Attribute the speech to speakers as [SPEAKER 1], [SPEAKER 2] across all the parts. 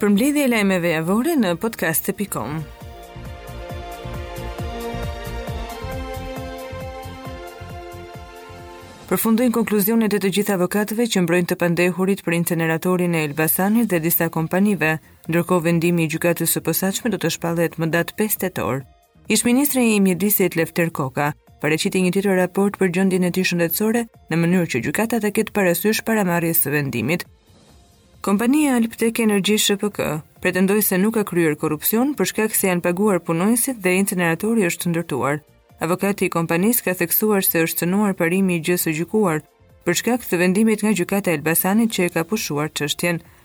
[SPEAKER 1] Përmbledhja e lajmeve javore në podcast.com. përfundojnë konkluzionet e të gjithë avokatëve që mbrojnë të pandehurit për inceneratorin e Elbasanit dhe disa kompanive, ndërkohë vendimi i gjykatës së posaçme do të shpallet më datë 5 tetor. Ish-ministri i Mjedisit Lefter Koka paraqiti një tjetër raport për gjendjen e tij shëndetësore në mënyrë që gjykata ta ketë parasysh para marrjes së vendimit. Kompania Albtek Energy SHPK pretendoi se nuk ka kryer korrupsion për shkak se janë paguar punonjësit dhe inceneratori është ndërtuar. Avokati i kompanisë ka theksuar se është cënuar parimi i gjësë së gjykuar për shkak të vendimit nga Gjykata e Elbasanit që e ka pushuar çështjen.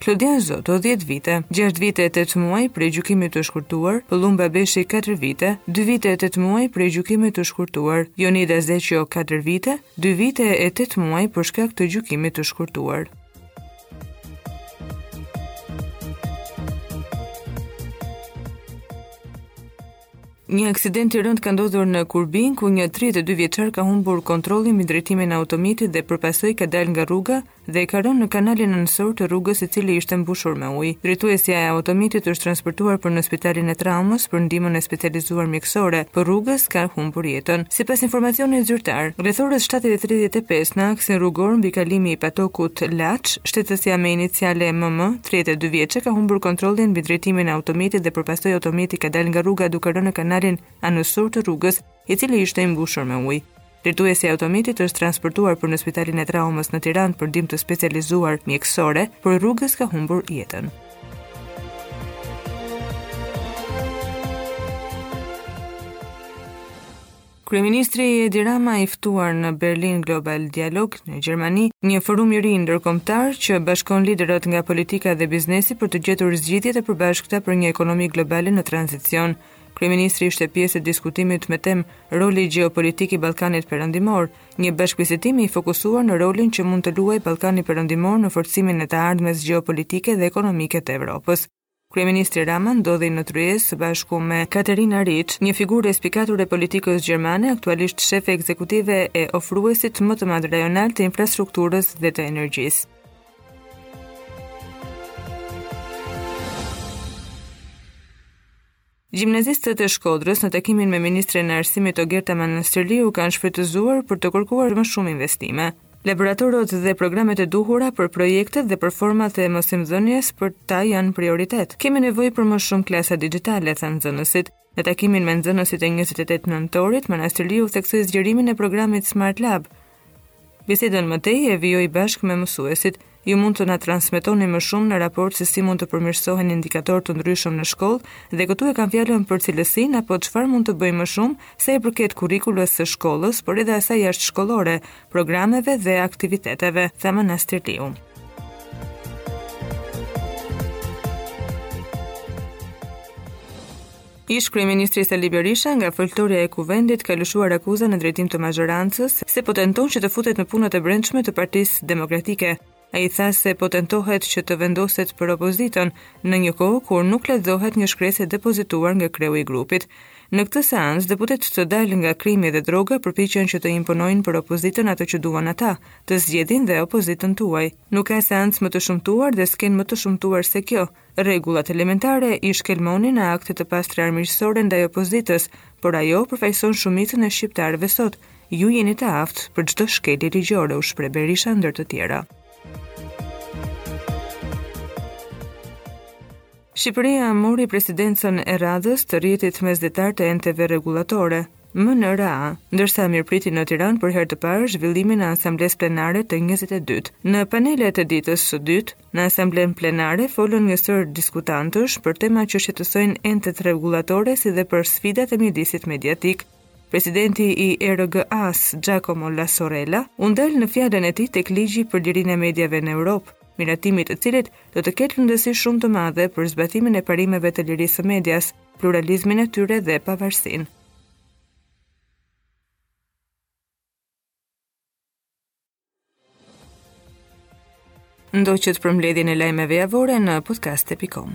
[SPEAKER 1] Klodian Zoto dhjetë vite, gjashtë vite e tetë muaj prej gjykimit të shkurtuar, Pëllumb Abeshi katër vite, dy vite e tetë muaj prej gjykimit të shkurtuar, Jonida Zeqjo katër vite, dy vite e tetë muaj për shkak të gjykimit të shkurtuar. Një aksident i rëndë ka ndodhur në Kurbin, ku një 32 vjeçare ka humbur kontrollin mbi drejtimin e automjetit dhe për pasojë ka dalë nga rruga dhe ka rënë në kanalin anësor të rrugës i cili ishte mbushur me ujë. Drejtuesja e automjetit është transportuar për në spitalin e traumës për ndihmën e specializuar mjekësore, por rrugës ka humbur jetën. Sipas informacionit zyrtar, rreth orës 7:35 në aksin rrugor mbikalimi i Patokut Laç, shtetësja me iniciale MM, 32 vjeçe ka humbur kontrollin mbi drejtimin e automjetit dhe për pasojë automjeti ka dalë nga rruga duke rënë në kanalin anësor të rrugës, i cili ishte i mbushur me ujë. Drejtuesi i automjetit është transportuar për në spitalin e traumës në Tiranë për ndihmë të specializuar mjekësore, por rrugës ka humbur jetën. Kryeministri Edi Rama i ftuar në Berlin Global Dialogue në Gjermani, një forum i ri ndërkombëtar që bashkon liderët nga politika dhe biznesi për të gjetur zgjidhje të përbashkëta për një ekonomi globale në tranzicion. Kryeministri ishte pjesë e diskutimit me temë Roli gjeopolitik i Ballkanit Perëndimor, një bashkëbisedim i fokusuar në rolin që mund të luajë Ballkani Perëndimor në forcimin e të ardhmes gjeopolitike dhe ekonomike të Evropës. Kryeministri Rama ndodhej në tryezë së bashku me Katherina Reiche, një figurë e spikatur e politikës gjermane, aktualisht shefe ekzekutive e ofruesit më të madh rajonal të infrastrukturës dhe të energjisë. Gjimnazistët e Shkodrës në takimin me ministren e Arsimit Ogerta Manastirliu kanë shfrytëzuar për të kërkuar më shumë investime, laboratorët dhe programet e duhura për projektet dhe për format e mësimdhënies për ta janë prioritet. Kemi nevojë për më shumë klasa digjitale, thanë nxënësit. Në takimin me nxënësit e 28 nëntorit, Manastirliu theksoi zgjerimin e programit Smart Lab, Bisedën më tej e vijoi bashkë me mësuesit. Ju mund të na transmetoni më shumë në raport se si mund të përmirësohen indikatorë të ndryshëm në shkollë dhe këtu e kam fjalën për cilësinë apo çfarë mund të bëjmë më shumë sa i përket kurrikulës së shkollës, por edhe asaj jashtëshkollore, programeve dhe aktiviteteve, tha Manastirliu. Ish kryeministri Sali Berisha nga foltorja e Kuvendit ka lëshuar akuza në drejtim të mazhorancës se po tenton që të futet në punët e brendshme të Partisë Demokratike. Ai tha se po tentohet që të vendoset për opozitën në një kohë kur nuk lexohet një shkresë e depozituar nga kreu i grupit. Në këtë seancë, deputetë të dalë nga krimi dhe droga përpiqen që të imponojnë për opozitën atë që duan ata, të zgjedhin dhe opozitën tuaj. Nuk ka seancë më të shumtuar dhe skenë më të shumtuar se kjo, Rregullat elementare i shkelmoni në akte të pastra armiqësore ndaj opozitës, por ajo përfaqëson shumicën e shqiptarëve sot. Ju jeni të aftë për çdo shkelje ligjore, u shpreh Berisha ndër të tjera. Shqipëria mori presidencën e radhës të rrjetit mesdhetar të enteve rregullatore, MNRA, ndërsa mirëpriti në Tiranë për herë të parë zhvillimin e asamblesë plenare të 22-të. Në panelet e ditës së dytë, Në asamblenë plenare folën një sërë diskutantësh për tema që shqetësojnë entet rregullatore si dhe për sfidat e mjedisit mediatik. Presidenti i ERGA-s, Giacomo Lasorella, u ndal në fjalën e tij tek ligji për lirinë e mediave në Europë, miratimi i të cilit do të ketë rëndësi shumë të madhe për zbatimin e parimeve të lirisë së medias, pluralizmin e tyre dhe pavarësinë. Ndoqët përmbledhjen e lajmeve javore në podcast.com.